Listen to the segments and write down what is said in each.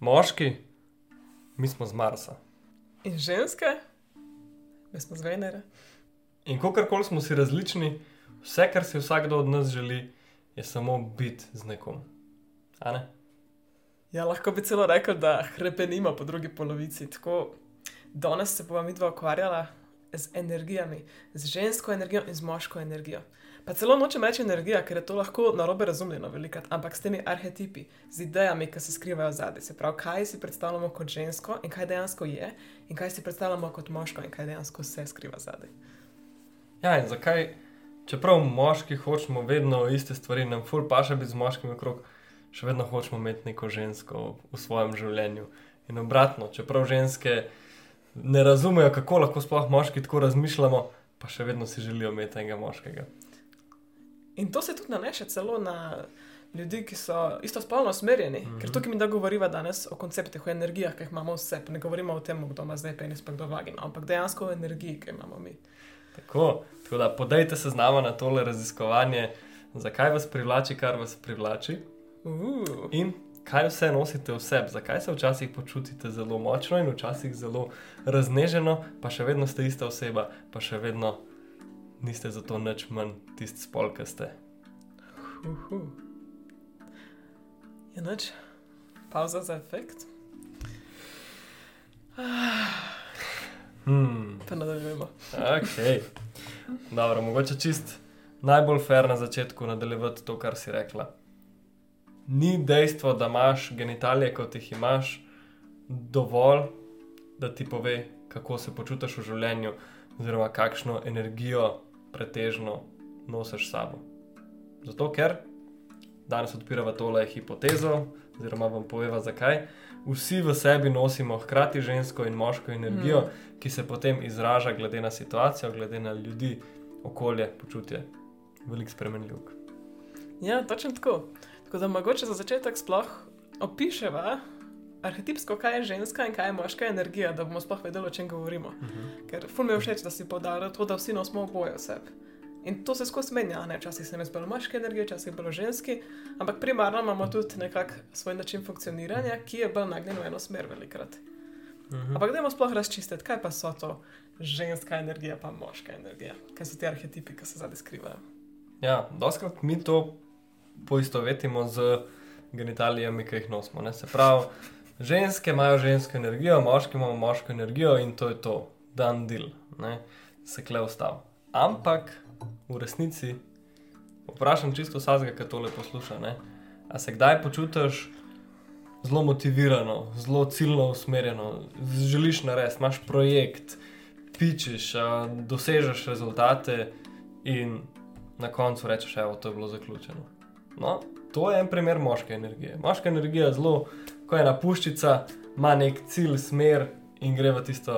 moški, mi smo z Marsa. In ženske, mi smo z Venere. In kakorkoli smo si različni, vse, kar si vsakdo od nas želi, je samo biti z nekom. A ne? Ja, lahko bi celo rekel, da hrepenimo po drugi polovici. Tako danes se bomo mi dva ukvarjala z energijami, z žensko energijo in z moško energijo. Pa celo nočem reči energija, ker je to lahko narobe razumljeno velikrat, ampak s temi arhetipi, z idejami, ki se skrivajo zadaj. Se pravi, kaj si predstavljamo kot žensko in kaj dejansko je, in kaj si predstavljamo kot moško in kaj dejansko se skriva zadaj. Ja, in zakaj, čeprav moški hočemo vedno iste stvari, nam ful pa še biti z moškim okrog, še vedno hočemo imeti neko žensko v svojem življenju. In obratno, čeprav ženske ne razumejo, kako lahko sploh moški tako razmišljamo, pa še vedno si želijo imeti enega moškega. In to se tudi naneše celo na ljudi, ki so istospolno usmerjeni. Mm -hmm. Ker tukaj mi da govoriva danes o konceptih, o energijah, ki jih imamo vse. Pa ne govorimo o tem, kdo ima zdaj penis, pa kdo vagina, ampak dejansko o energiji, ki jo imamo mi. Tako, tako da podajte se z nami na tole raziskovanje, zakaj vas privlači, kar vas privlači. Uh. In kaj vse nosite v sebi, zakaj se včasih počutite zelo močno in včasih zelo razneženo, pa še vedno ste ista oseba, pa še vedno niste zato nič manj tisti spol, ki ste. Uh -huh. Je noč, pauza za efekt. Hmm. Pa nadaljujemo. Okay. Dobro, mogoče čist najbolj fair na začetku nadaljevati to, kar si rekla. Ni dejstvo, da imaš genitalije, kot jih imaš, dovolj, da ti pove, kako se počutiš v življenju, oziroma kakšno energijo pretežno nosiš s sabo. Zato, ker danes odpiramo tole hipotezo, oziroma vam poveva, zakaj. Vsi v sebi nosimo hkrati žensko in moško energijo, mm. ki se potem izraža glede na situacijo, glede na ljudi, okolje, počutje. Veliko spremenljivk. Ja, točno tako. Tako da mogoče za začetek sploh opiševa arhetipsko, kaj je ženska in kaj je moška energija, da bomo sploh vedeli, o čem govorimo. Uh Mhm. -huh. Ker ful mi je všeč, da si podaril to, da vsi nosimo oboje v sebi. In to se skozi menja, včasih se mi zdi bolj moške energije, včasih bolj ženski, ampak primarno imamo tudi nekak svoj način funkcioniranja, ki je bolj nagnjen v eno smer velikrat. Uh -huh. Ampak dajmo sploh razčistiti, kaj pa so to ženska energija, pa moška energija, kaj so ti arhetipi, ki se zadaj skrivajo. Ja, doskrat mi to poistovetimo z genitalijami, ki jih nosimo. Ne? Se pravi, ženske imajo žensko energijo, moški imamo moško energijo in to je to, dan del, se kle ustav. Ampak v resnici, vprašam čisto vsakega, ki tole posluša, ne? a se kdaj počutiš zelo motivirano, zelo ciljno usmerjeno, želiš narediti, imaš projekt, pičeš, a, dosežeš rezultate in na koncu rečeš, da je to bilo zaključeno. No, to je en primer moške energije. Moška energija je zelo, ko je ena puščica, ima nek cilj, smer in gre v tisto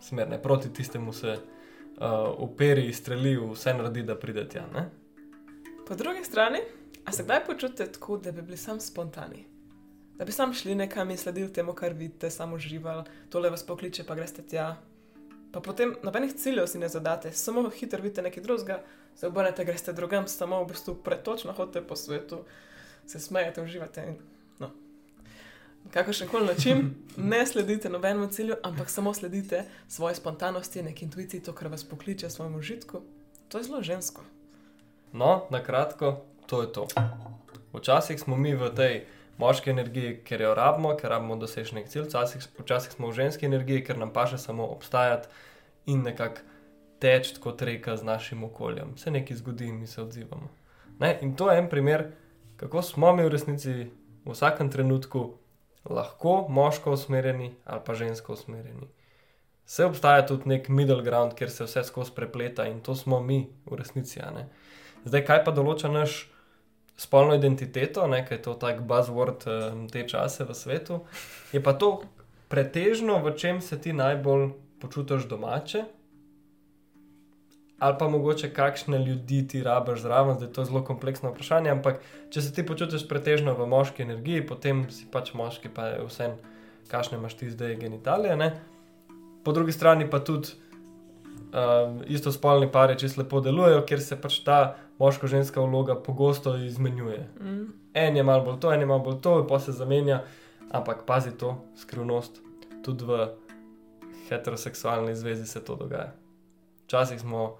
smer, ne proti tistemu se uh, operi, streli, vse naredi, da pride tja. Ne? Po drugi strani, a se kdaj počutite tako, da bi bili sam spontani? Da bi sam šli nekam in sledili temu, kar vidite, samo uživali, tole vas pokliče, pa greste tja. Pa potem nobenih ciljev si ne zadate, samo hitro vidite nekaj drugega, se obrnete, greste drugam, samo v bistvu pretočno hodite po svetu, se smejete, uživate. In. Kakršen koli način, ne sledite nobenemu cilju, ampak samo sledite svoji spontanosti, neki intuiciji, to, kar vas pokliče, svojemu užitku. To je zelo žensko. No, na kratko, to je to. Včasih smo mi v tej moški energiji, ker jo rabimo, ker rabimo doseči nek cilj, včasih, včasih smo v ženski energiji, ker nam pa še samo obstajati in nekako teči kot reka z našim okoljem. Se nekaj zgodi in mi se odzivamo. Ne? In to je en primer, kako smo mi v resnici v vsakem trenutku lahko moško usmerjeni ali pa žensko usmerjeni. Vse obstaja tudi nek middle ground, kjer se vse skozi prepleta in to smo mi v resnici. ne. Zdaj, kaj pa določa naš spolno identiteto, nekaj je to tak buzzword um, te čase v svetu, je pa to pretežno, v čem se ti najbolj počutiš domače, ali pa mogoče kakšne ljudi ti rabiš zraven, zdaj to je zelo kompleksno vprašanje, ampak če se ti počutiš pretežno v moški energiji, potem si pač moški, pa je vse, kakšne imaš ti zdaj genitalije. Ne? Po drugi strani pa tudi um, istospolni pari čisto lepo delujejo, ker se pač ta moško-ženska vloga pogosto izmenjuje. Mm. En je malo bolj to, en je malo bolj to, pa se zamenja. Ampak pazi to, skrivnost, tudi v heteroseksualni zvezi se to dogaja. Včasih smo,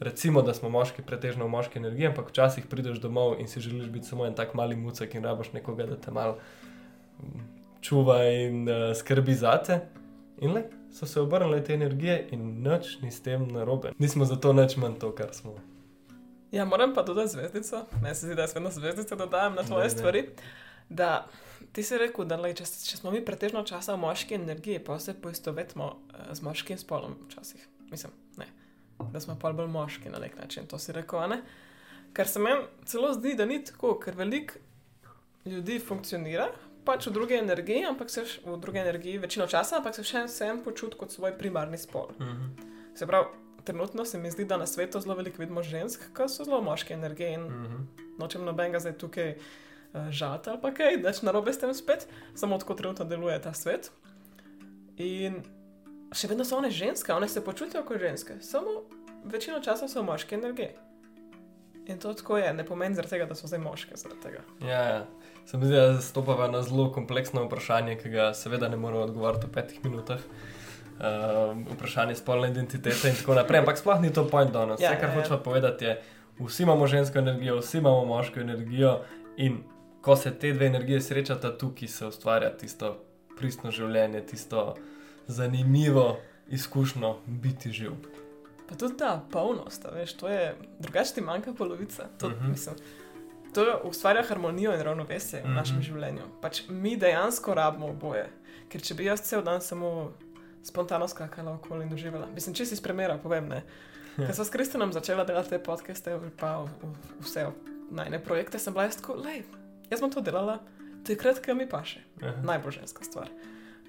recimo, da smo moški, pretežno v moški energiji, ampak včasih prideš domov in si želiš biti samo en tak mali mucek in rabaš nekoga, da te malo mm, čuva in uh, skrbi zate. In le, so se obrnile te energije in nič ni s tem narobe. Nismo zato nič manj to, kar smo. Ja, moram pa dodati zvezdico, ne se zdi, da jaz vedno zvezdice dodajam na tvoje Ne, ne. stvari. Da ti si rekel, da lej, če, če smo mi pretežno časa v moški energiji, pa se poistovetimo uh, z moškim spolom včasih. Mislim, ne. Da smo pa bolj moški na nek način, to si rekel, ne? Kar se meni celo zdi, da ni tako, ker veliko ljudi funkcionira pač v drugi energiji, ampak se v drugi energiji večino časa, ampak se še vsem počuti kot svoj primarni spol. Mhm. Se pravi, trenutno se mi zdi, da na svetu zelo veliko vidimo žensk, ki so zelo moške energije in Mhm. nočem nobenega zdaj tukaj uh, žati ali pa kaj, da je narobe s tem spet, samo tako trenutno deluje ta svet. In še vedno so one ženske, one se počutijo kot ženske, samo večino časa so moške energije. In to tako je, ne pomeni zaradi tega, da so zdaj moške. Ja, ja. Se mi zdi, da stopava na zelo kompleksno vprašanje, ki ga seveda ne moremo odgovoriti v petih minutah. Uh, vprašanje spolne identitete in tako naprej, ampak sploh ni to point danes. Ja, Vse, kar ja, ja. hočemo povedati, je, vsi imamo žensko energijo, vsi imamo moško energijo in ko se te dve energije srečata, tukaj se ustvarja tisto pristno življenje, tisto zanimivo izkušnjo biti živ. Pa tudi ta polnost, veš, to je drugače ti manjka polovica. To, uh Mhm. -huh. mislim, to ustvarja harmonijo in ravnovesje v uh -huh. našem Mhm. življenju. Pač mi dejansko rabimo oboje. Ker če bi jaz cel dan samo spontano skakala okoli in uživala, mislim, če si spremera, povem ne. Ker sem s Kristinom začela delati te podcaste, pa v- v- vse najne projekte, sem bila jaz tako, lej, jaz bom to delala, takrat, ko mi paše. Najbolj ženska stvar.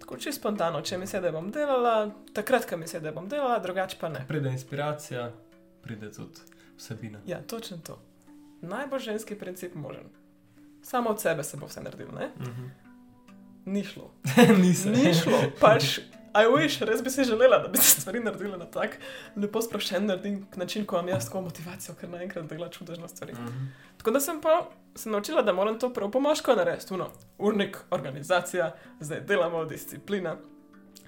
Tako čisto spontano, če mi se da bom delala, takrat, ko mi se da bom delala, drugače pa ne. Pride inspiracija, pride tudi vsebina. Ja, točno to. Najbolj ženski princip možen. Samo od sebe se bo vse naredilo, ne? Mhm. Ni šlo. Ni se. Ni šlo, pač. I wish, res bi si želela, da bi se stvari naredile na tak lepo naredin- način, ko imam jaz tako motivacijo, ker naenkrat dela čudežne stvari. Mhm. Tako da sem pa se naučila, da moram to prav pomožko narediti, no, urnik, organizacija, zdaj delamo, disciplina.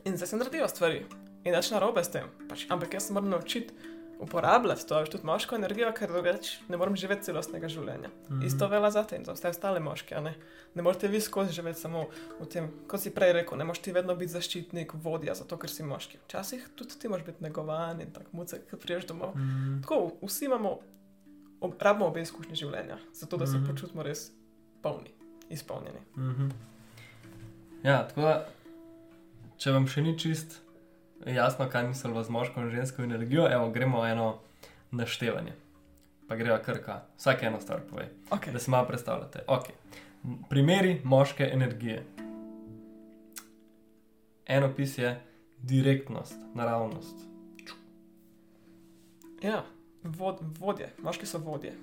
In zdaj se naredijo stvari. In nič narobe s tem. Pač, ampak jaz se moram naučiti uporabljati to, tudi moško energijo, ker drugače ne morem živeti celostnega življenja. Mhm. Isto velja za te in za vse ostale moške. Ne? ne morete vi skozi živeti samo v tem, kot si prej rekel, ne moreš ti vedno biti zaščitnik, vodja, zato ker si moški. Včasih tudi ti moraš biti negovan in tako mucek, ki priješ domov. Mhm. Tako, vsi imamo, ob, rabimo obe izkušnje življenja, zato da se Mhm. počutimo res polni, izpolnjeni. Mhm. Ja, tako da, če vam še ni čist jasno, kaj misliva z moško in žensko energijo, evo, gremo eno naštevanje. Pa greva krka, vsak eno stvar pove, Okay. da se malo predstavljate. Okay. Primeri moške energije. En opis je direktnost, naravnost. Ja, vod, vodje, moški so vodje.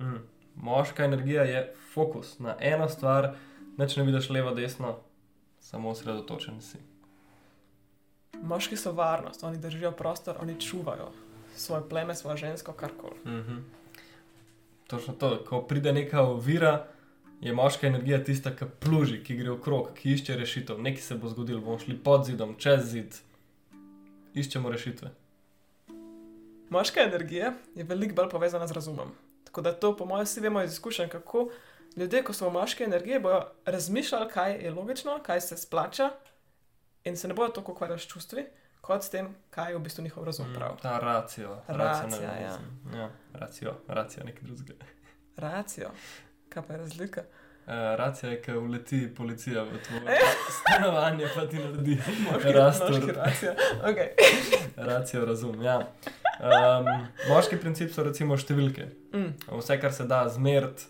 Mm. Moška energija je fokus na eno stvar, neč ne vidiš levo, desno, samo osredotočen si. Moški so varnost, oni držijo prostor, oni čuvajo svoje pleme, svojo žensko, karkoli. Mhm. Točno to, ko pride neka ovira, je moška energija tista, ki pluži, ki gre okrog, ki išče rešitev. Nekaj se bo zgodilo, bomo šli pod zidom, čez zid, iščemo rešitve. Moška energija je veliko bolj povezana z razumom. Tako da to, po mojem, vsi vemo iz izkušenj, kako ljudje, ko so v moški energiji, bodo razmišljali, kaj je logično, kaj se splača, in se ne bodo tako ukvarjali s čustvi, kot s tem, kaj je v bistvu njihov razum prav. Mm, Ta racijo. Racija, racionalizem. ja. Racijo, racijo, nekaj drugega. Racijo. Kaj pa je razlika? Uh, racija je, ko uleti policija v tvoje stanovanje, pa ti naredi rastor. moški racija. Okay. Racijo razum. Ja. Um, moški princip so recimo številke. Mm. Vse, kar se da zmeriti,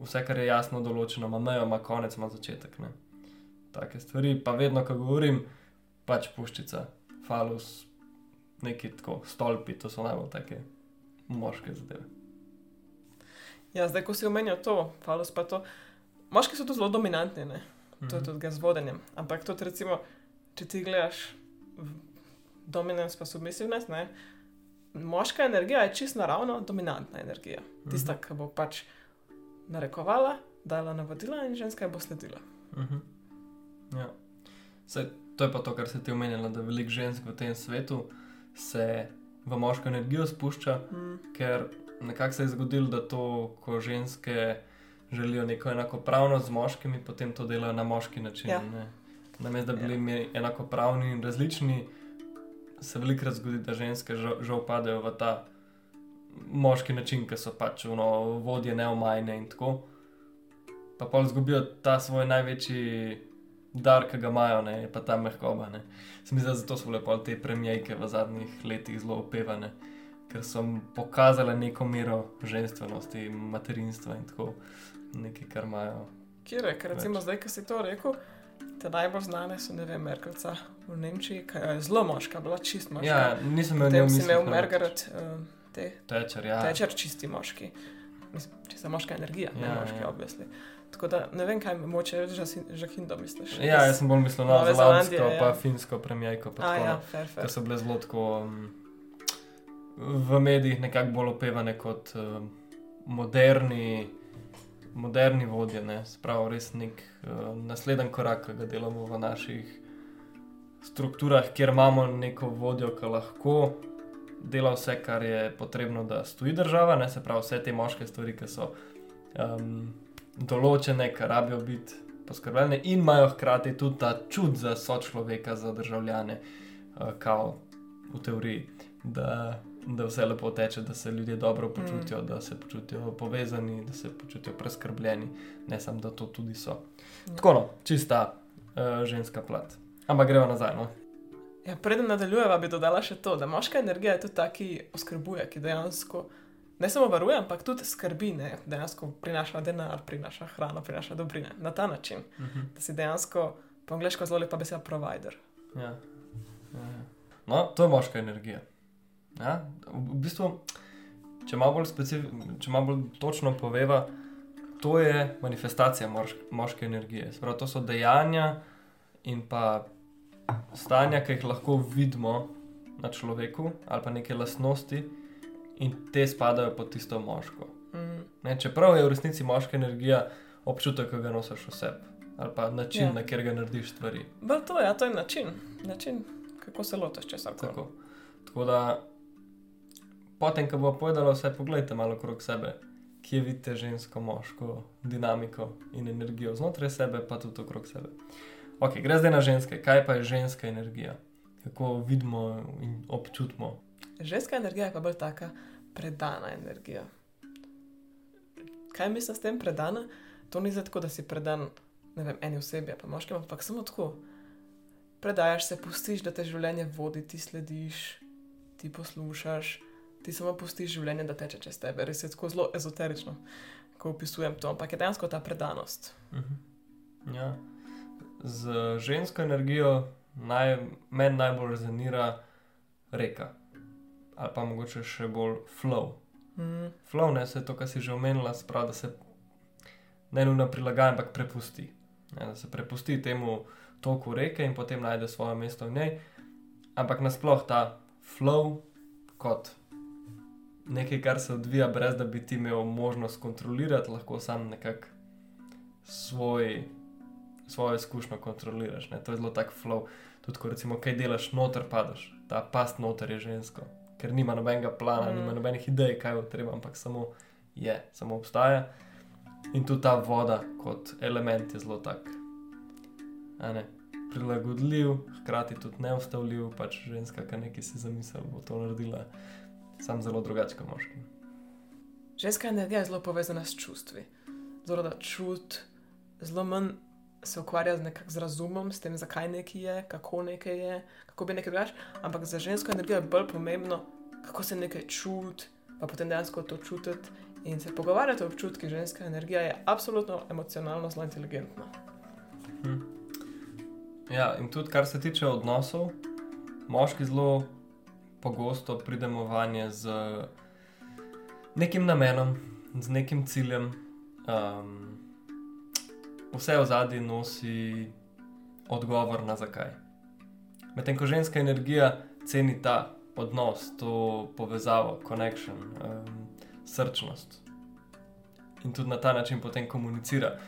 vse, kar je jasno določeno, ima mejo, ima konec, ima začetek. Ne? Take stvari, pa vedno, ko govorim, pač puščica, falus, neki tako stolpi, to so najbolj take moške zadeve. Ja, zdaj, ko si omenil to, falus pa to. Moški so tu zelo dominantni, ne? to je Mhm. tudi z vodenjem. Ampak tudi, recimo, če ti gledaš dominance pa submissivnost, ne? moška energija je čist naravno dominantna energija. Tista, Mhm. ki bo pač narekovala, dala navodila in ženska bo sledila. Uh -huh. Ja. Saj, to je pa to, kar se ti omenjala, da veliko žensk v tem svetu se v moško energijo spušča, Mm. ker nekako se je zgodilo, da to, ko ženske želijo neko enakopravnost z moškimi, potem to delajo na moški način. Ja. Namesto da bi Ja. bili mi enakopravni in različni, se velikokrat zgodi, da ženske žal, žal padejo v ta moški način, ki so pač ono, vodje neomajne in tako. Pa pa izgubijo ta svoj največji dar, ki ga imajo, ne, je pa ta mehkoba. Ne. Se mi zdi, zato so bile pol te premijejke v zadnjih letih zelo opevane, ker so pokazale neko mero ženstvenosti, materinstva in tako nekaj, kar imajo. Kire, ker recimo Več. zdaj, ko si to rekel, te najbolj znane so, ne vem, Merkelca v Nemčiji, ki je zelo moška, bila čist moška. Ja, nisem imel Potem ne si imel Margaret, uh, te Tečer, ja. tečer čisti moški. Mislim, čista moška energija, ne Ja, moški, ja. obvisli. Tako da ne vem, kaj moče Žakindo misliš. Ja, jaz sem bolj mislil na Nove zelandsko, Zelandije, pa ja. finsko premijejko. A ja, fair, Ker fair. so bile zelo tako um, v medijih nekako bolj opevane kot um, moderni, moderni vodje. Ne? Spravo res nek uh, naslednji korak, ki ga delamo v naših strukturah, kjer imamo neko vodjo, ki lahko dela vse, kar je potrebno, da stoji država, ne? se pravi vse te moške stvari, ki so um, določene, ki rabijo biti. Poskrbljene in imajo hkrati tudi ta čut za sočloveka, za državljane, uh, kao v teoriji, da, da vse lepo teče, da se ljudje dobro počutijo, mm. da se počutijo povezani, da se počutijo preskrbljeni, ne samo da to tudi so. Ja. Tako no, čista uh, ženska plat. Ampak gremo nazaj. No? Ja, preden nadaljujeva, bi dodala še to, da moška energija je tudi ta, ki oskrbuje, ki dejansko ne samo varuje, ampak tudi skrbi, ne? dejansko prinaša denar, prinaša hrano, prinaša dobrine. Na ta način, Uh -huh. da si dejansko, po angliško zelo lepa beseda, provider. ja. Ja, ja. No, to je moška energija. Ja? V v bistvu, če malo bolj, če malo bolj točno poveva, to je manifestacija moš moške energije. Sprav, to so dejanja in pa stanja, ki jih lahko vidimo na človeku, ali pa neke lastnosti, in te spadajo pod tisto moško. Mm. Ne, čeprav je v resnici moška energija občutek, ki ga nosiš v sebi, ali pa način, Ja. na katerega narediš stvari. Bolj to, ja, to je način, način kako se lotiš česar koli. Tako. Tako da, potem, ko bo povedala vse, pogledajte malo okrog sebe, kje vidite žensko, moško dinamiko in energijo znotraj sebe, pa tudi okrog sebe. Ok, gre zdaj na ženske. Kaj pa je ženska energija? Kako vidimo in občutimo? Ženska energija je pa bolj taka predana energija. Kaj mislim s tem predana? To ni zato, da si predan ne vem, eni osebi, pa moškim, ampak samo tako. Predajaš se, pustiš, da te življenje vodi, ti slediš, ti poslušaš, ti samo pustiš življenje, da teče čez tebe. Res je tako zelo ezoterično, ko opisujem to, ampak je dejansko ta predanost. Mhm. Ja. Z žensko energijo naj, meni najbolj rezonira reka, ali pa mogoče še bolj flow. Mm. Flow, ne, se je to, kar si že omenila, sprav, da se ne nujno prilagaja, ampak prepusti. Ne, da se prepusti temu toku reke in potem najde svoje mesto v njej. Ampak nasploh ta flow kot nekaj, kar se odvija, brez da bi ti imel možnost kontrolirati, lahko sam nekako svoj, svojo izkušnjo kontroliraš. Ne. To je zelo tak flow. Tudi ko recimo kaj delaš, noter padaš, ta past noter je žensko, ker nima nobenega plana, Mm. nima nobenih idej, kaj bo treba, ampak samo je, samo obstaja. In tudi ta voda kot element je zelo tak. Ne, prilagodljiv, hkrati tudi neustavljiv, pač ženska, ki nekaj si zamisel, bo to naredila, sam zelo drugače kot moški. Ženska energija je zelo povezana s čustvi. Zelo da čut, zelo manj se ukvarja z, z razumom, s tem, zakaj nekaj je, kako nekaj je, kako bi nekaj drugače. Ampak za žensko energijo je bolj pomembno, kako se nekaj čuti, pa potem dejansko to čutiti. In se pogovarjati o občutkih ženska energija je absolutno emocionalno zelo inteligentna. Hm. Ja, in tudi kar se tiče odnosov, moški zelo pogosto pridemo vanje z nekim namenom, z nekim ciljem. Um, vse v zadnji nosi odgovor na zakaj. Medtem ko ženska energija ceni ta odnos, to povezavo, connection, um, srčnost. In tudi na ta način potem komunicira.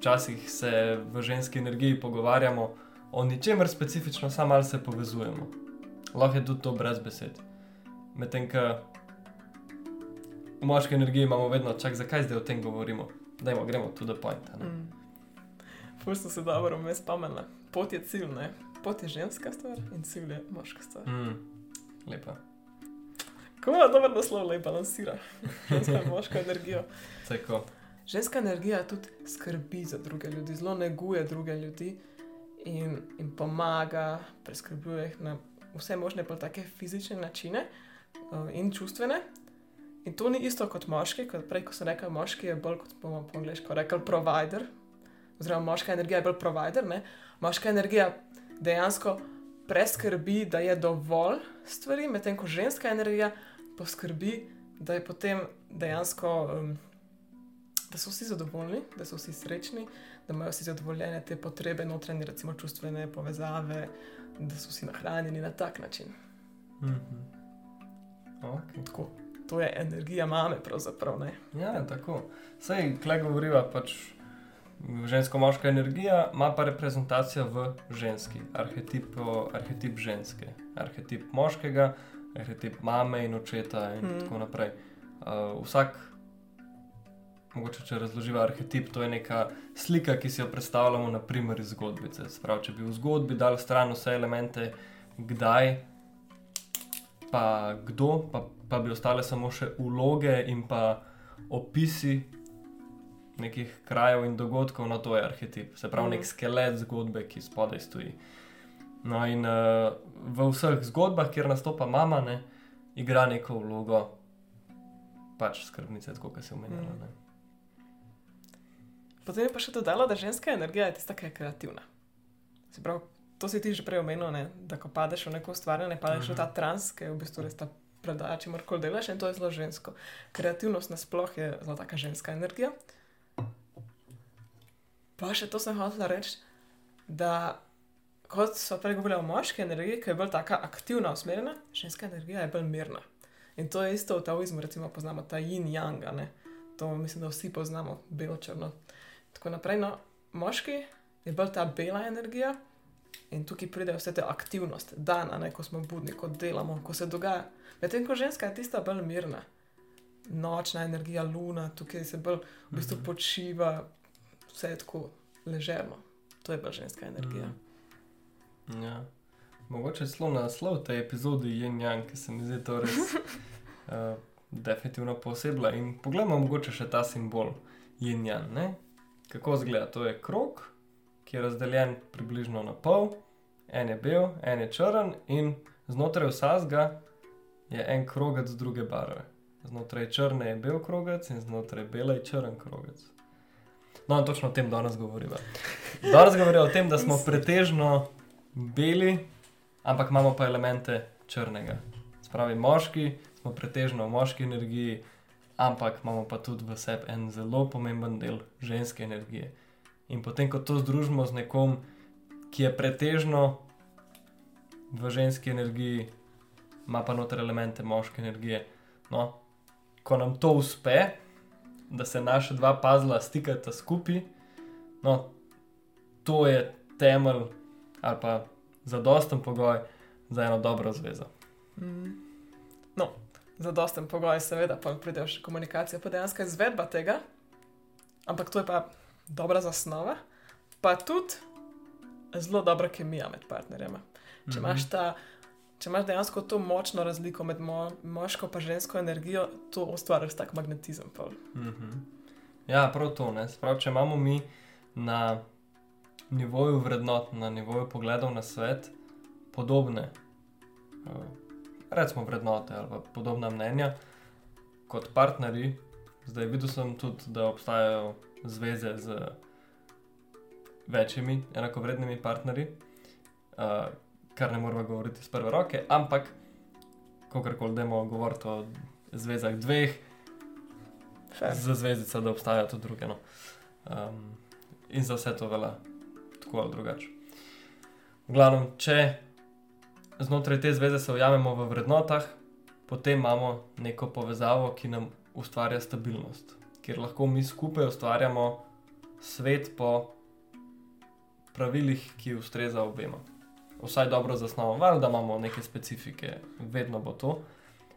včasih se v ženski energiji pogovarjamo o ničemer specifično, samo malo se povezujemo. Lahko je tudi to brez besed. Medtem, ko v moški energiji imamo vedno čak, zakaj zdaj o tem govorimo. Dajmo, gremo tu do pointa. ne. Mm. Pusto se dobro vmes spomnila. Pot je cilj, ne? Pot je ženska stvar in cilj je moška stvar. Mm, lepa. Ko ima dober naslov, lepo balansira ženska in moška energijo. Tako. Ženska energija tudi skrbi za druge ljudi, zelo neguje druge ljudi in, in pomaga, preskrbuje jih na vse možne, pa take fizične načine uh, in čustvene. In to ni isto kot moški, kot prej, ko sem rekel, moški je bolj kot bomo po angliško rekel provider, oziroma moška energija je bolj provider. Ne? Moška energija dejansko preskrbi, da je dovolj stvari, medtem ko ženska energija poskrbi, da je potem dejansko. Um, da so vsi zadovoljni, da so vsi srečni, da imajo vsi zadovoljene te potrebe, notranje, recimo čustvene povezave, da so vsi nahranjeni na tak način. Mm -hmm. okay. Tako, to je energija mame, pravzaprav. Ne? Ja, tako. Sej, klej govoriva pač. Žensko-moška energija ima pa reprezentacijo v ženski, arhetip, arhetip ženske, arhetip moškega, arhetip mame in očeta, in Mm. mm. tako naprej. Uh, vsak, mogoče če razloživa arhetip, to je neka slika, ki si jo predstavljamo, naprimer iz zgodbice. Sprav, če bi v zgodbi dal stran vse elemente, kdaj, pa kdo, pa, pa bi ostale samo še uloge in pa opisi nekih krajev in dogodkov, no to je arhetip, se pravi Mm. nek skelet zgodbe, ki spodaj stoji. No, in uh, v vseh zgodbah, kjer nastopa mama, ne, igra neko vlogo, pač skrbnice, tako kot se omenjala. Mm. Potem je pa še dodala, da ženska energija je tista, ki je kreativna. Se pravi, to si ti že prej omenil, ne? da ko padeš v neko ustvarjanje, padeš Mhm. v ta trans, ki je v bistvu res ta predaja, če morkoli delaš in to je zelo žensko. Kreativnost nasploh je zelo taka ženska energija. Pa še to sem hotela reči, da kot so prej govorili o moški energiji, ki je bolj taka aktivna, usmerjena, ženska energija je bolj mirna. In to je isto v taoizmu, recimo poznamo ta yin-yang, ne? to mislim, da vsi poznamo, belo-črno. Tako naprej, no, moški je bolj ta bela energija in tukaj pride vse te aktivnosti, dan, ne, ko smo budni, ko delamo, ko se dogaja. Medtem ko ženska je tista bolj mirna, nočna energija, luna, tukaj se bolj v bistvu Mhm. počiva, vse je tako ležerno. To je bolj ženska energija. Mm. Ja. Mogoče celo naslov te epizode je Jan, ki se mi zdi to res uh, definitivno posebna. In poglejmo mogoče še ta simbol Jan. Kako izgleda? To je krog, ki je razdeljen približno na pol, en je bel, en je črn, in znotraj vsega je en krogec druge barve. Znotraj črne je bel krogec in znotraj bele je črn krogec. No, in točno o tem danes govorimo. Danes govorimo o tem, da smo pretežno beli, ampak imamo pa elemente črnega. Spravi, moški smo pretežno v moški energiji, ampak imamo pa tudi v sebi en zelo pomemben del ženske energije. In potem, ko to združimo z nekom, ki je pretežno v ženski energiji, ima pa noter elemente moške energije. No, ko nam to uspe, da se naša dva pazla stikata skupaj, no, to je temelj ali pa zadosten pogoj za eno dobro zvezo. Mm. No, zadosten pogoj, seveda, pa pride še komunikacija, pa dejansko izvedba tega, ampak to je pa dobra zasnova, pa tudi zelo dobra kemija med partnerjema. Če Mhm. imaš ta. Če imaš dejansko to močno razliko med mo moško in žensko energijo, to ustvariš tak magnetizem. pol. Mhm. Ja, prav to. Sprav, če imamo mi na nivoju vrednot, na nivoju pogledov na svet podobne, eh, recimo vrednote ali podobna mnenja kot partnerji, zdaj videl sem tudi, da obstajajo zveze z večjimi enakovrednimi partnerji, eh, kar ne moramo govoriti z prve roke, ampak kakorkoli dajmo govoriti o zvezah dveh, Fair. za zvezdico, da obstajajo tudi druge. No. Um, in za vse to velja tako ali drugače. V glavnem, če znotraj te zveze se ujamemo v vrednotah, potem imamo neko povezavo, ki nam ustvarja stabilnost, kjer lahko mi skupaj ustvarjamo svet po pravilih, ki ustreza obema. Vsaj dobro zasnovan, da imamo neke specifike, vedno bo to,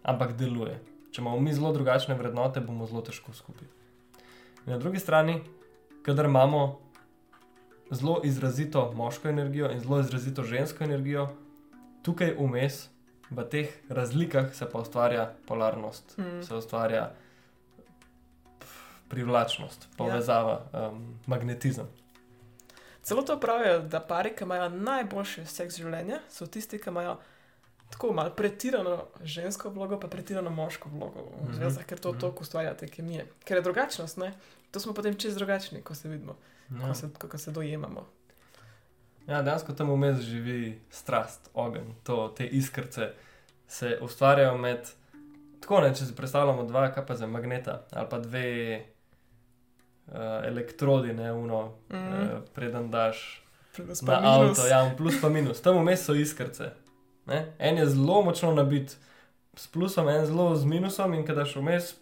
ampak deluje. Če imamo mi zelo drugačne vrednote, bomo zelo težko skupaj. In na drugi strani, kadar imamo zelo izrazito moško energijo in zelo izrazito žensko energijo, tukaj vmes, v teh razlikah, se pa ustvarja polarnost, Mm. se ustvarja privlačnost, povezava, ja. um, magnetizem. Celo to pravijo, da pari, ki imajo najboljši seks življenja, so tisti, ki imajo tako malo pretirano žensko vlogo, pa pretirano moško vlogo v Mhm, zvezdah, ker to mhm. toliko ustvarja te kemije. Ker je drugačnost, ne? To smo potem čez drugačni, ko se vidimo, Ja. ko, se, ko se dojemamo. Ja, dejansko tam vmes živi strast, ogenj, to, te iskrce se ustvarjajo med. Tako ne, če si predstavljamo dva, kaj pa za magneta ali pa dve uh, elektrodi, ne uno, mm. Uh, preden daš Plus na avto, ja, plus pa minus. Tam vmes so iskrce. Ne? En je zelo močno nabit s plusom, en zelo z minusom, in kadaš vmes,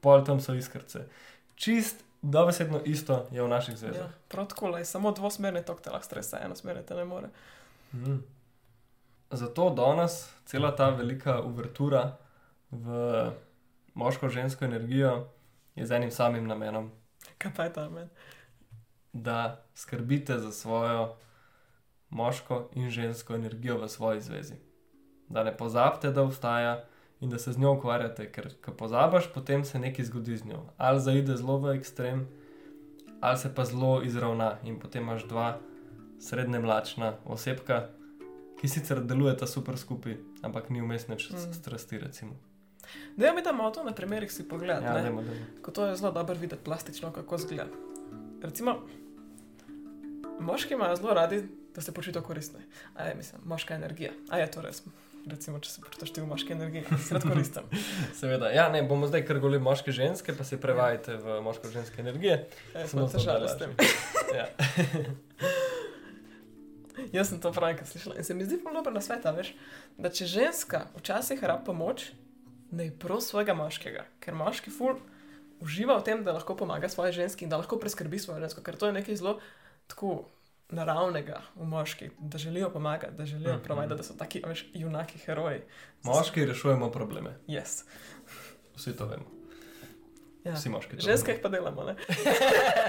pol tam so iskrce. Čist, dobesedno isto je v naših zvezdah. Ja, prav tako je samo dvosmerni tok te lahko stresa, enosmerni te ne more. Mm. Zato danes cela ta velika uvertura v moško-žensko energijo je z enim samim namenom, Kaj pa je ta men? da skrbite za svojo moško in žensko energijo v svoji zvezi. Da ne pozabite, da obstaja in da se z njo ukvarjate, ker ko pozabiš, potem se nekaj zgodi z njo. Ali zaide zelo v ekstrem, ali se pa zelo izravna in potem imaš dva srednje mlačna osebka, ki sicer delujeta super skupaj, ampak ni vmes nič Mm. mm. strasti. Recimo. Da, ja, mi damo to na primerih si pogled. Ja, dajmo, dajmo. Ko to je zelo dobro videti plastično, kako zgleda. Recimo, moški imajo zelo radi, da se počutijo koristne. A je, mislim, moška energija. A je to res? Recimo, če se počutiš ti v moški energiji, si rad koristen. Seveda, ja, ne, bomo zdaj kar goli moške ženske, pa se prevajate v moško-ženske energije. Ja, Samo težave s tem. Ja. Jaz sem to pravkar slišala in se mi zdi zelo dobro na svetu, veš, da če ženska včasih rab pomoč, ne prosi svojega moškega, ker moški ful uživa v tem, da lahko pomaga svoje ženski in da lahko preskrbi svojo žensko, ker to je nekaj zelo tako naravnega v moških, da želijo pomagati, da želijo mm -hmm. da so taki veš, junaki, heroji. Moški rešujemo probleme, Yes. vsi to vemo. Ja. Vsi moški. Ženske jih pa delamo, ne?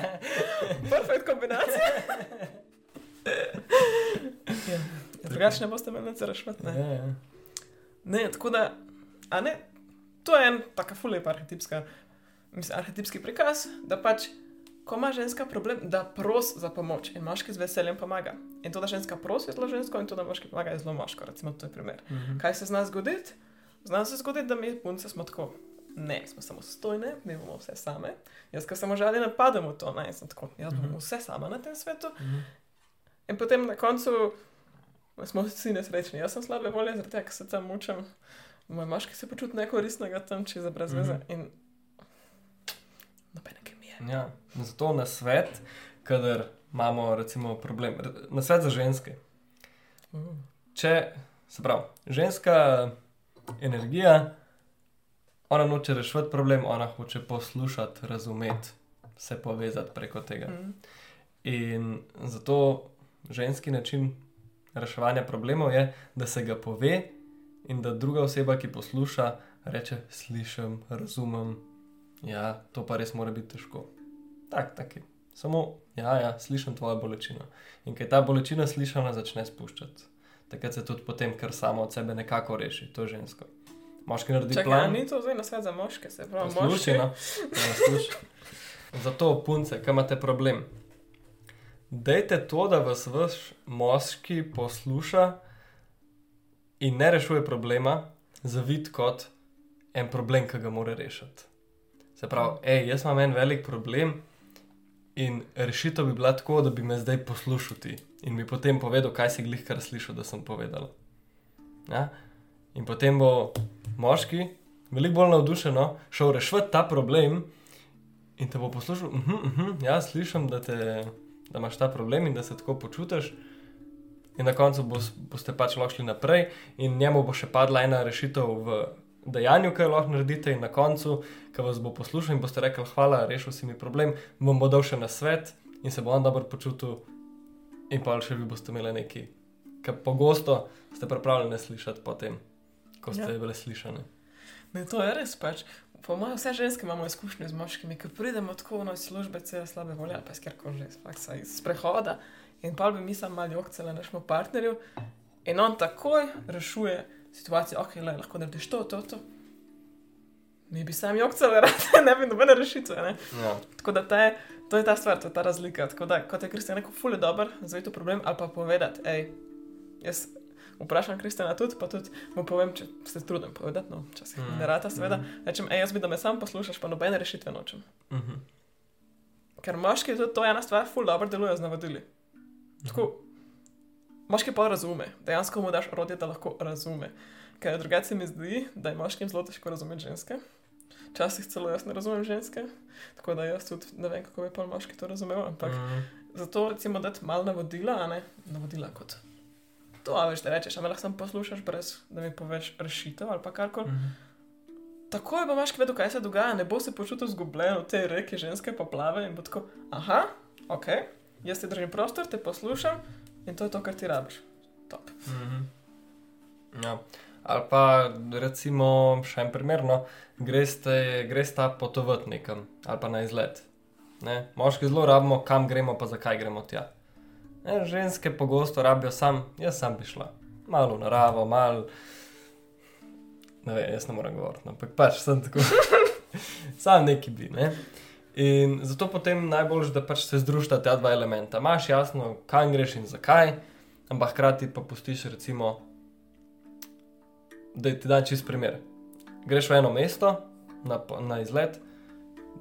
Perfekt kombinacija. ja. Ja, Drugače ne boste imeli nič rešiti. Ne? Ja, ja. ne, tako da, a ne, to je en taka fulejpa arhetipska, mislim, arhetipski prikaz, da pač, ko ima ženska problem, da pros za pomoč in moški z veseljem pomaga. In to, da ženska prosi, je zelo žensko in to, da moški pomaga, je zelo moško. Recimo, to je primer. Mhm. Kaj se zna zgoditi? Zna se zgoditi, da mi punce smo tako. Ne, smo samostojne, mi bomo vse same. Jaz, ki sem žal, ne padem v to, ne, sem tako, jaz bom Mhm. vse sama na tem svetu. Mhm. In potem na koncu smo vsi nesrečni. Jaz sem slabe volje, zaradi tega, ker se tam mučim. Moj moški se počuti nekoristnega tam, če je za brez veze. Mhm. In nobene kemije. Ja. Zato na svet, kadar imamo recimo problem, na svet za ženske. Uh. Če, se pravi, ženska energija, ona noče rešiti problem, ona hoče poslušati, razumeti, se povezati preko tega. Mm. In zato ženski način reševanja problemov je, da se ga pove in da druga oseba, ki posluša, reče: Slišim, razumem. Ja, to pa res mora biti težko. Tak, tak je. Samo, ja, ja, slišim tvojo bolečino. In kaj ta bolečina slišana začne spuščati. Takrat se tudi potem, kar samo od sebe nekako reši, to žensko. Moški naredi Čakaj, plan. ni to zdaj na svet za moške, se pravi, moški. no. Ja. Zato, punce, kaj imate problem? Dajte to, da vas vaš moški posluša in ne rešuje problema, zavid kot en problem, ki ga mora rešiti. Se pravi, hej, jaz imam en velik problem in rešitev bi bila tako, da bi me zdaj poslušal ti in mi potem povedal, kaj si glih kar slišal, da sem povedal. Ja? In potem bo moški veliko bolj navdušeno šel rešiti ta problem in te bo poslušal, uh -huh, uh -huh, ja, slišim, da, te, da imaš ta problem in da se tako počutiš. In na koncu bos, boste pač lahko šli naprej, in njemu bo še padla ena rešitev v dejanju, kaj lahko naredite, in na koncu, ko vas bo poslušal in boste rekli: Hvala, rešil si mi problem, vam bo dal še na svet in se bo on dobro počutil, in pa še vi boste imeli neki, ki pogosto ste pripravljeni slišati potem, ko ste Ja. bile slišane. Ne, to je res pač. Po mojem, vse ženske imamo izkušnje z moškimi, ki pridemo tako na službe, cele slabe volje, pa iz kjerkoli že, iz faksa, iz sprehoda. In pa bi mi sam malo jokcele našemu partnerju, in on takoj rešuje situacijo, ok, le, lahko narediš to, to, to. Mi bi sam jokcele, rade, ne bi nobene rešitve. Ne? Ja. Tako da ta je, to je ta stvar, to je ta razlika. Tako da, kot je Kristjan rekel, ful je dober, zaveti v problem ali pa povedati, hej, jaz vprašam Kristjana tudi, pa tudi mu povem, če se trudim povedati, no, včasih Mm, mm. ne rata, seveda. mm. Mm. Rečem, hej, jaz bi, da me sam poslušaš, pa nobene rešitve nočem. Mhm. Ker moški tudi to je ena stvar, ful dobro deluje z navodili. Tako, moški pa razume, dejansko mu daš orodje, da lahko razume. Ker drugače se mi zdi, da je moškim zelo težko razumeti ženske. Včasih celo jaz ne razumem ženske, tako da jaz tudi ne vem, kako bi pa moški to razumel. Ampak mm. Mhm. zato recimo dati malo navodila, a ne navodila kot. To, a veš, da rečeš, a me lahko samo poslušaš, brez da mi poveš rešitev ali pa karkoli. Mhm. Takoj bo moški vedel, kaj se dogaja, ne bo se počutil zgubljen v tej reki ženske poplave in bo tako, aha, ok, jaz ti držim prostor, te poslušam in to je to, kar ti rabiš. Top. Mhm. Ja. Ali pa recimo še en primer, no, greste, greste potovati nekam ali pa na izlet. Ne? Moški zelo rabimo, kam gremo, pa zakaj gremo tja. Ne, ženske pogosto rabijo sam, jaz sam bi šla. Malo naravo, malo. Ne vem, jaz ne morem govoriti, ampak pač sem tako. sam neki bi. Ne? In zato potem najbolj, da pač se združita ta dva elementa. Imaš jasno, kam greš in zakaj, ampak hkrati pa pustiš, recimo, da ti da čist primer. Greš v eno mesto na, na izlet,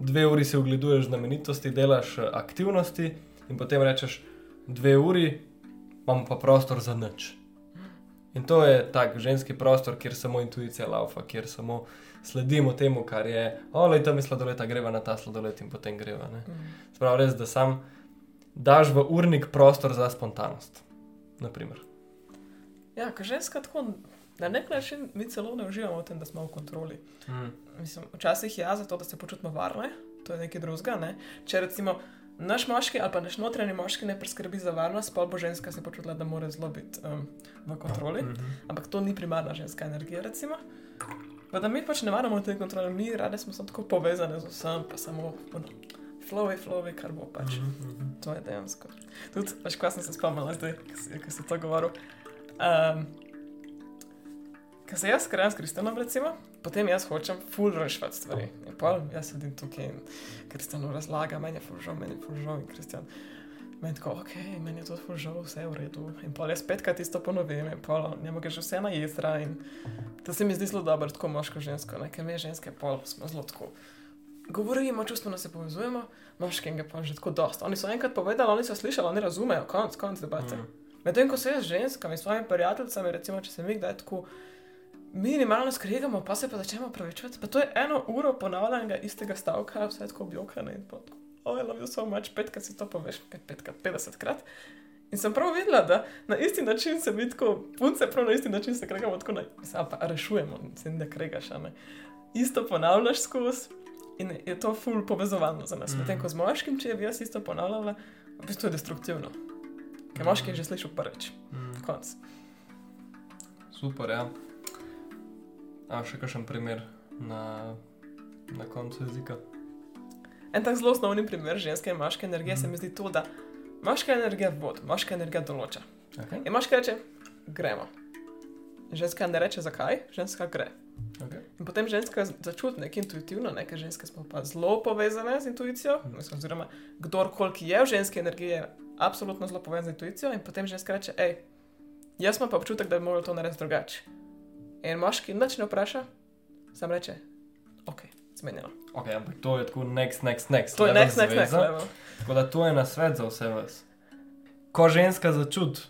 dve uri si ogleduješ znamenitosti, delaš eh, aktivnosti, in potem rečeš, dve uri, imamo pa prostor za nič. In to je tak ženski prostor, kjer samo intuicija laufa, kjer samo sledimo temu, kar je, olej, tam je sladoled, greva na ta sladoled in potem greva. Ne? Mm. Sprav res, da sam daš v urnik prostor za spontanost. Naprimer. Ja, ker ženska tako na nek način mi celo ne uživamo v tem, da smo v kontroli. Mm. Mislim, včasih je ja, zato, da se počutimo varne, to je nekaj drugega. Ne? Če recimo naš moški ali pa naš notranji moški ne preskrbi za varnost, pa bo ženska se počutila, da mora zelo biti um, v kontroli. Mhm. Ampak to ni primarna ženska energija, recimo. Pa da mi pač ne maramo te kontrole, mi rade smo samo tako povezane z vsem, pa samo ono, flowy, flowy, kar bo pač. Mhm. To je dejansko. Tudi, veš, kaj sem se spomnila, zdaj, ko si to govoril. Um, Ker se jaz skrejem s Kristjanom, recimo, potem jaz hočem full rešiti stvari. In pa jaz sedim tukaj in Kristjanu razlaga, meni je full žal, meni je full žal in Kristjan. Meni tako, ok, meni je to žal, vse je v redu. In pa jaz petkrat isto ponovim, in pa ne moge že vse na jedra. In to se mi zdi zelo dobro, tako moško-žensko, ne? ker mi ženske pol smo zelo tako. Govorimo, čustveno se povezujemo, moškega pa že tako dosta. Oni so enkrat povedali, oni so slišali, oni razumejo, konc, konc debate. Mhm. Medtem ko se jaz z ženskami, s svojimi prijateljicami, recimo, če se mi kdaj tako minimalno skregamo, pa se pa začnemo pravičevati, pa to je eno uro ponavljanja istega stavka, vse tako objokane in tako. Oh, I love you so much, petkrat si to poveš, kaj petkrat, 50 krat. In sem prav videla, da na isti način se mi tako, punce prav na isti način se kregamo, tako na, mislim, ali pa rešujemo, se ne kregaš, a ne. Isto ponavljaš skozi in je to ful povezovalno za nas. Mhm. Medtem ko z moškim, če bi jaz isto ponavljala, v bistvu je destruktivno. Ker moški je že slišal prvič, Mhm. konc. Super, ja. A še kakšen primer na, na koncu jezika? En tak zelo osnovni primer ženske in moške energije Mhm. se mi zdi to, da moška energija vod, moška energija določa. Okay. In moška reče, gremo. Ženska ne reče zakaj, ženska gre. Okay. In potem ženska začuti nekaj intuitivno, ne? ker ženske smo pa zelo povezane z intuicijo, mislim, oziroma kdorkoli ki je v ženski energiji, je absolutno zelo povezan z intuicijo. In potem ženska reče, hej, jaz imam pa občutek, da bi moral to narediti drugače. In moški nič ne vpraša, sam reče, ok, zmenjeno. ok, ampak to je tako next, next, next. To je next, next, next zveza. level. Tako da to je na svet za vse vas. Ko ženska začuti,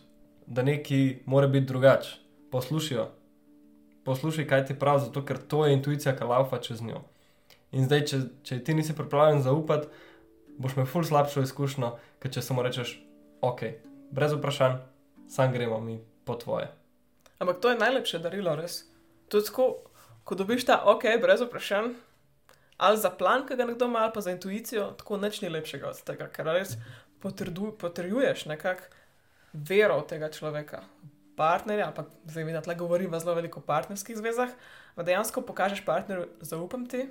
da nekaj mora biti drugače, poslušajo. Poslušaj, kaj ti pravi, zato ker to je intuicija, ki laufa čez njo. In zdaj, če, če ti nisi pripravljen zaupati, boš imel ful slabšo izkušnjo, kot če samo rečeš, ok, brez vprašanj, sam gremo mi po tvoje. Ampak to je najlepše darilo, res. To je tako, ko dobiš ta ok, brez vprašanj, ali za plan, ki ga nekdo ima, ali pa za intuicijo, tako nič ni lepšega od tega, ker res potrdu, potrjuješ nekako vero tega človeka. Partnerja, pa zdaj mi na tle govorim v zelo veliko partnerskih zvezah, da dejansko pokažeš partnerju, zaupam ti,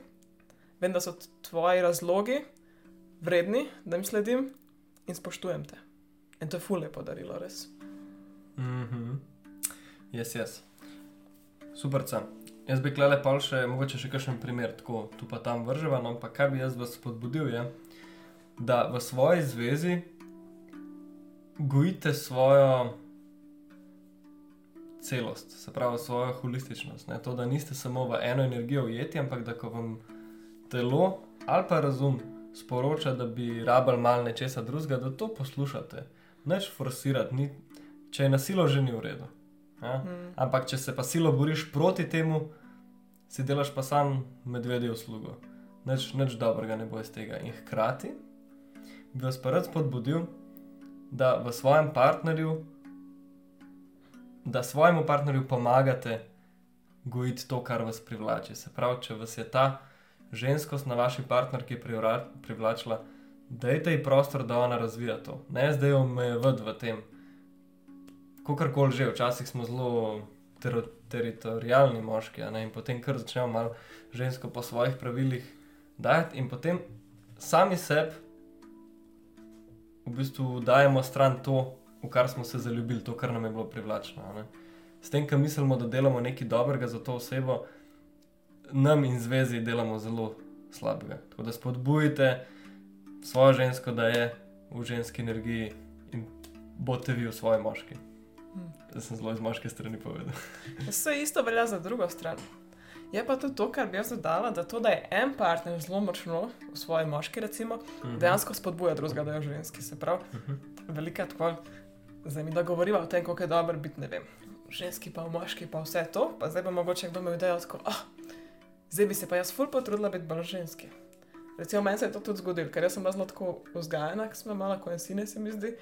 vem, da so tvoji razlogi vredni, da jim sledim in spoštujem te. In to je fulje podarilo, res. Mhm. Jaz, jaz. Super, ca. Jaz bi klele pa še, mogoče še kakšen primer, tako tu pa tam vrževa, no, ampak kaj bi jaz vas spodbudil, je, da v svoji zvezi gojite svojo celost, se pravi svojo holističnost. Ne? To, da niste samo v eno energijo ujeti, ampak da ko vam telo ali pa razum sporoča, da bi rabili malo nečesa drugega, da to poslušate. Neč forsirati, ni, če je nasilo že ni v redu. Ja? Mm. Ampak če se pa silo boriš proti temu, si delaš pa sam medvedje uslugo. Nič, nič dobrega ne bo iz tega. In hkrati bi vas pa rad spodbudil, da v svojem partnerju, da svojemu partnerju pomagate gojiti to, kar vas privlači. Se pravi, če vas je ta ženskost na vaši partnerki privlačila, dajte ji prostor, da ona razvija to. Ne zdaj omejevati v tem. Kakorkoli že, včasih smo zelo ter teritorijalni moški, ne, in potem kar začnemo malo žensko po svojih pravilih dajati, in potem sami sebi v bistvu dajemo stran to, v kar smo se zaljubili, to, kar nam je bilo privlačno. ne. S tem, ko mislimo, da delamo nekaj dobrega za to osebo, nam in zvezi delamo zelo slabega. Tako da spodbujite svojo žensko, da je v ženski energiji in boste vi v svoji moški. Hmm. Da sem zelo iz moške strani povedal. Vse isto velja za drugo stran. Je pa tudi to, kar bi jaz dodala, da to, da je en partner zelo močno v svoji moški, recimo, Mhm. dejansko spodbuja drugega, da je ženski. Se pravi, Mhm. velika tako, zdaj mi da govoriva o tem, kako je dobro biti, ne vem, ženski pa v moški pa vse to, pa zdaj pa mogoče kdo ima idejo, tako, ah, zdaj bi se pa jaz ful potrudila biti bolj ženski. Recimo, meni se je to tudi zgodilo, ker jaz sem bila zelo tako vzgajena, ker sem imela koensine, se mi zdi.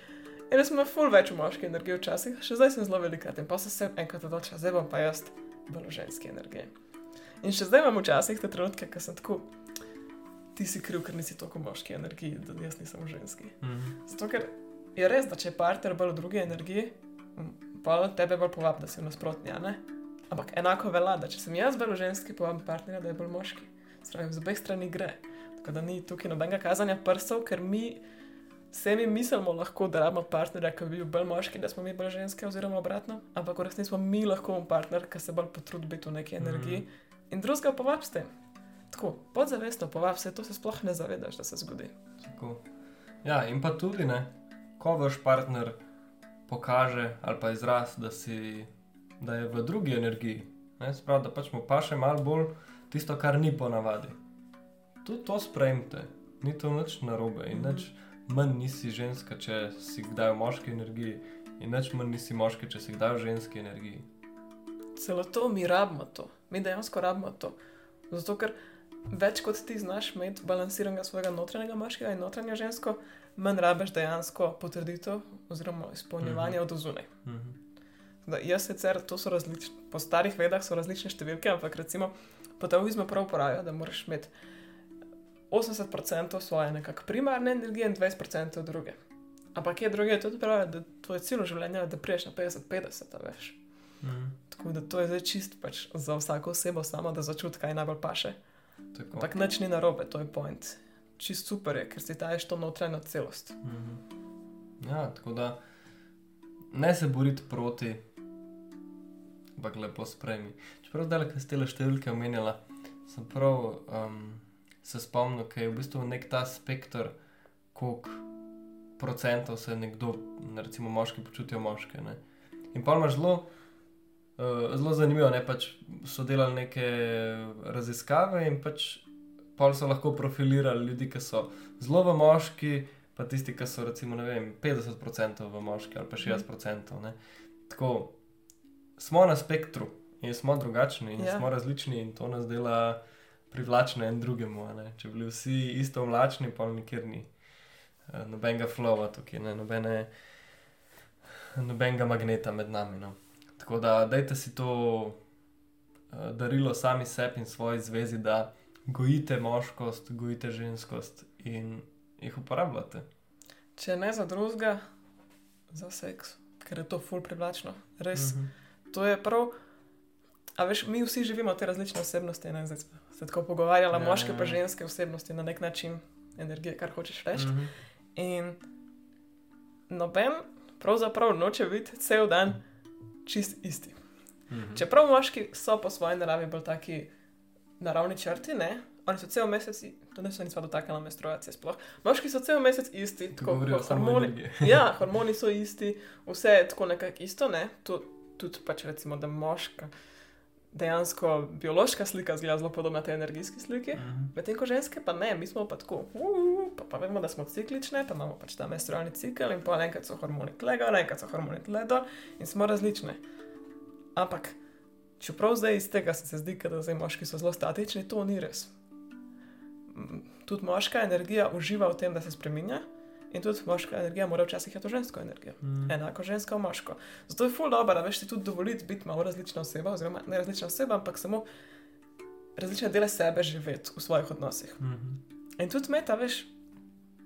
In jaz sem ful več v moški energiji včasih, še zdaj sem zelo velikrat in pa sem se enkrat odločila, zdaj bom pa jaz bolj ženski energiji. In še zdaj imam včasih te trenutke, ko sem tako, ti si kriv, ker nisi toliko moški energiji, da jaz nisem ženski. Mhm. Zato, ker je res, da če je partner bolj v drugi energiji, pa tebe bolj povabi, da si v nasprotni, ne? Ampak enako velja, da če sem jaz bolj ženski, povabim partnerja, da je bolj moški. Spravi, z obeh strani gre. Tako da ni tukaj nobenega kazanja prstov, ker mi se mi mislimo lahko, da rabimo partnerja, ki bi bil bolj moški, da smo mi bolj ženske, oziroma obratno, ampak v resnici smo mi lahko partner, ki se bolj potrudi biti v neki energiji Mhm. in drugega povab s tem. Tako, podzavestno povab se, to se sploh ne zavedaš, da se zgodi. Tako. Ja, in pa tudi, ne, ko vaš partner pokaže ali pa izraz, da, si, da je v drugi energiji, ne, sprav, da pač mu paše malo bolj tisto, kar ni po navadi. Tudi to sprejmite, ni to nič narobe in Mhm. nič manj nisi ženska, če si kdaj v moški energiji, in nič manj nisi moški, če si kdaj v ženski energiji. Celo to mi rabimo to, mi dejansko rabimo to. Zato, ker več kot ti znaš imeti balansiranega svojega notranjega moškega in notranje žensko, manj rabiš dejansko potrditev oziroma izpolnjevanje Mhm. od zunaj. Mhm. Da, jaz sicer, to so različne, po starih vedah so različne številke, ampak recimo po taoizmu prav pravijo, da moraš imeti 80% svoje nekakšne primarne energije in 20% druge. Ampak je druge tudi pravijo, da tvoje celo življenje je, da priješ na 50-50, a veš. Mhm. Tako da to je zdaj čist pač za vsako osebo samo, da začuti, kaj najbolj paše. Tako. Ampak nič ni narobe, to je point. Čist super je, ker si daješ to notranjo celost. Mhm. Ja, tako da ne se boriti proti, ampak lepo sprejmi. Čeprav zdaj, ko ste le številke omenjala, sem prav um, se spomnil, da je v bistvu nek ta spektr, koliko procentov se nekdo, recimo moški, počutijo moške. Ne? In pa imaš zelo. Uh, zelo zanimivo je, pač so delali neke raziskave in pač pol so lahko profilirali ljudi, ki so zelo v moški, pa tisti, ki so recimo ne vem, 50% v moški ali pa 60%. Ne. Tako smo na spektru in smo drugačni in ja. smo različni in to nas dela privlačne en drugemu. Če bi bili vsi isto mlačni, pa nikjer ni eh, nobenega flowa tukaj, ne, nobene, nobenega magneta med nami. No. Tako da dajte si to uh, darilo sami sebi in svoji zvezi, da gojite moškost, gojite ženskost in jih uporabljate. Če ne za drugega, za seks, ker je to ful privlačno. Res, Mhm. to je prav. A veš, mi vsi živimo te različne osebnosti, ne zdaj se tako pogovarjali, Ja, moške ja, pa ja. ženske osebnosti na nek način, energije, kar hočeš reči. Mhm. In noben pravzaprav noče biti cel dan čist isti. Mhm. Čeprav moški so po svoji naravi bolj taki naravni črti, ne? Oni so cel mesec, to ne so nisva dotaknila menstruacije sploh. Moški so cel mesec isti, tako kot hormoni. Ja, hormoni so isti, vse je tako nekako isto, ne? Tu, tudi pač recimo, da moška, dejansko biološka slika zgleda zelo podobna tej energijski sliki. Mhm. Medtem ko ženske pa ne, mi smo pa tako, uh, pa, pa vemo, da smo ciklične, pa imamo pač ta menstrualni cikel in pa enkrat so hormoni tle gor, enkrat so hormoni tle dol in smo različne. Ampak, čeprav zdaj iz tega se zdi, da zdaj moški so zelo statični, to ni res. Tudi moška energija uživa v tem, da se spremenja. In tudi moška energija mora včasih imeti to žensko energijo. Mhm. Enako žensko, moško. Zato je ful dobro, da veš si tudi dovoliti biti malo različna oseba, oziroma ne različna oseba, ampak samo različne dele sebe živeti v svojih odnosih. Mhm. In tudi meta, veš,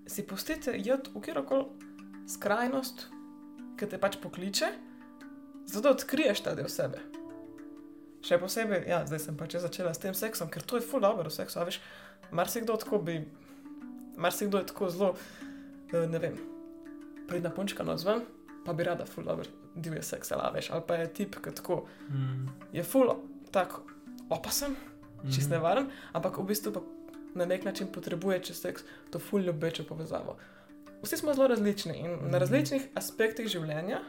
si pustite jed v kjerkoli skrajnost, ki te pač pokliče, zato odkriješ ta del sebe. Še posebej, ja, zdaj sem pač začela s tem seksom, ker to je ful dobro v seksu. Veš, marsikdo tako bi, marsikdo je tako zelo, ne vem, pridna punčka nozven, pa bi rada ful dobro divje seksala, veš, ali pa je tip, ki tako Mhm. je ful tako opasen, čist Mhm. nevaren, ampak v bistvu pa na nek način potrebuje čez seks to ful ljubečo povezavo. Vsi smo zelo različni in Mhm. na različnih aspektih življenja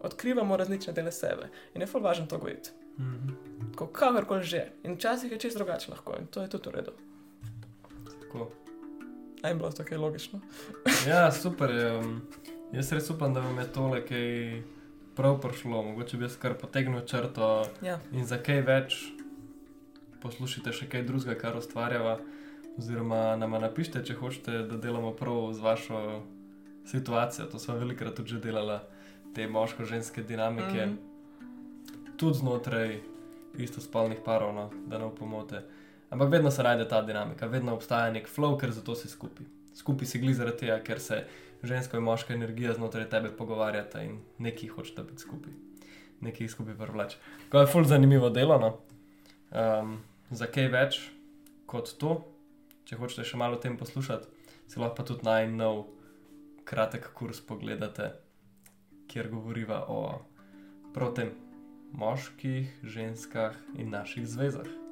odkrivamo različne dele sebe in je ful važno to gojiti. Mhm. Tako kakorkoli že. In včasih je čisto drugače lahko in to je tudi v redu. Tako. Aj bilo to kaj logično. Ja, super. um, Jaz res upam, da vam je tole kaj prav prišlo. Mogoče bi jaz kar potegnil črto Ja. in za kaj več poslušajte še kaj drugega, kar ustvarjava. Oziroma, nam napišite, če hočete, da delamo prav z vašo situacijo. To smo velikokrat tudi že delali, te moško-ženske dinamike, Mhm. tudi znotraj istospolnih parov, no, da ne pomote. Ampak vedno se najde ta dinamika, vedno obstaja nek flow, ker zato si skupaj. Skupaj si gli zaradi tega, ker se ženska in moška energija znotraj tebe pogovarjata in neki hočete biti skupaj, neki skupaj privlač. To je ful zanimivo delo. No? Um, za kaj več kot to, če hočete še malo o tem poslušati, si lahko tudi naj nov kratek kurs pogledate, kjer govoriva o prav tem moških, ženskah in naših zvezah.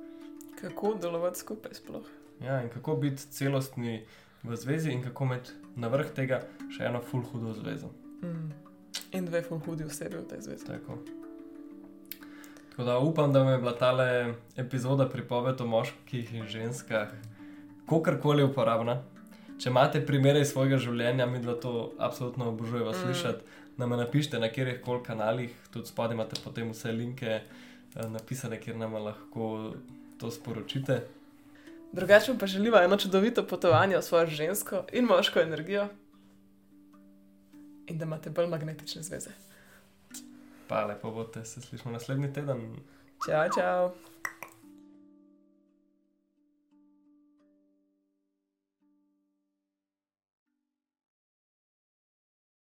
Kako delovati skupaj sploh. Ja, in kako biti celostni v zvezi, in kako imeti na vrh tega še eno full hudo zvezo. Mm. In dve ful hudi osebi v tej zvezi. Tako. Tako da upam, da vam je bila ta epizoda pripoved o moških in ženskah, kakorkoli uporabna. Če imate primere iz svojega življenja, mi da to absolutno obožujemo Mm. slišati, nam napišite na kjerih koli kanalih, tudi spodaj imate potem vse linke eh, napisane, kjer nam lahko to sporočite. Drugače pa želiva eno čudovito potovanje v svojo žensko in moško energijo. In da imate bolj magnetične zveze. Pa lepo bote, se slišimo naslednji teden. Čau, čau.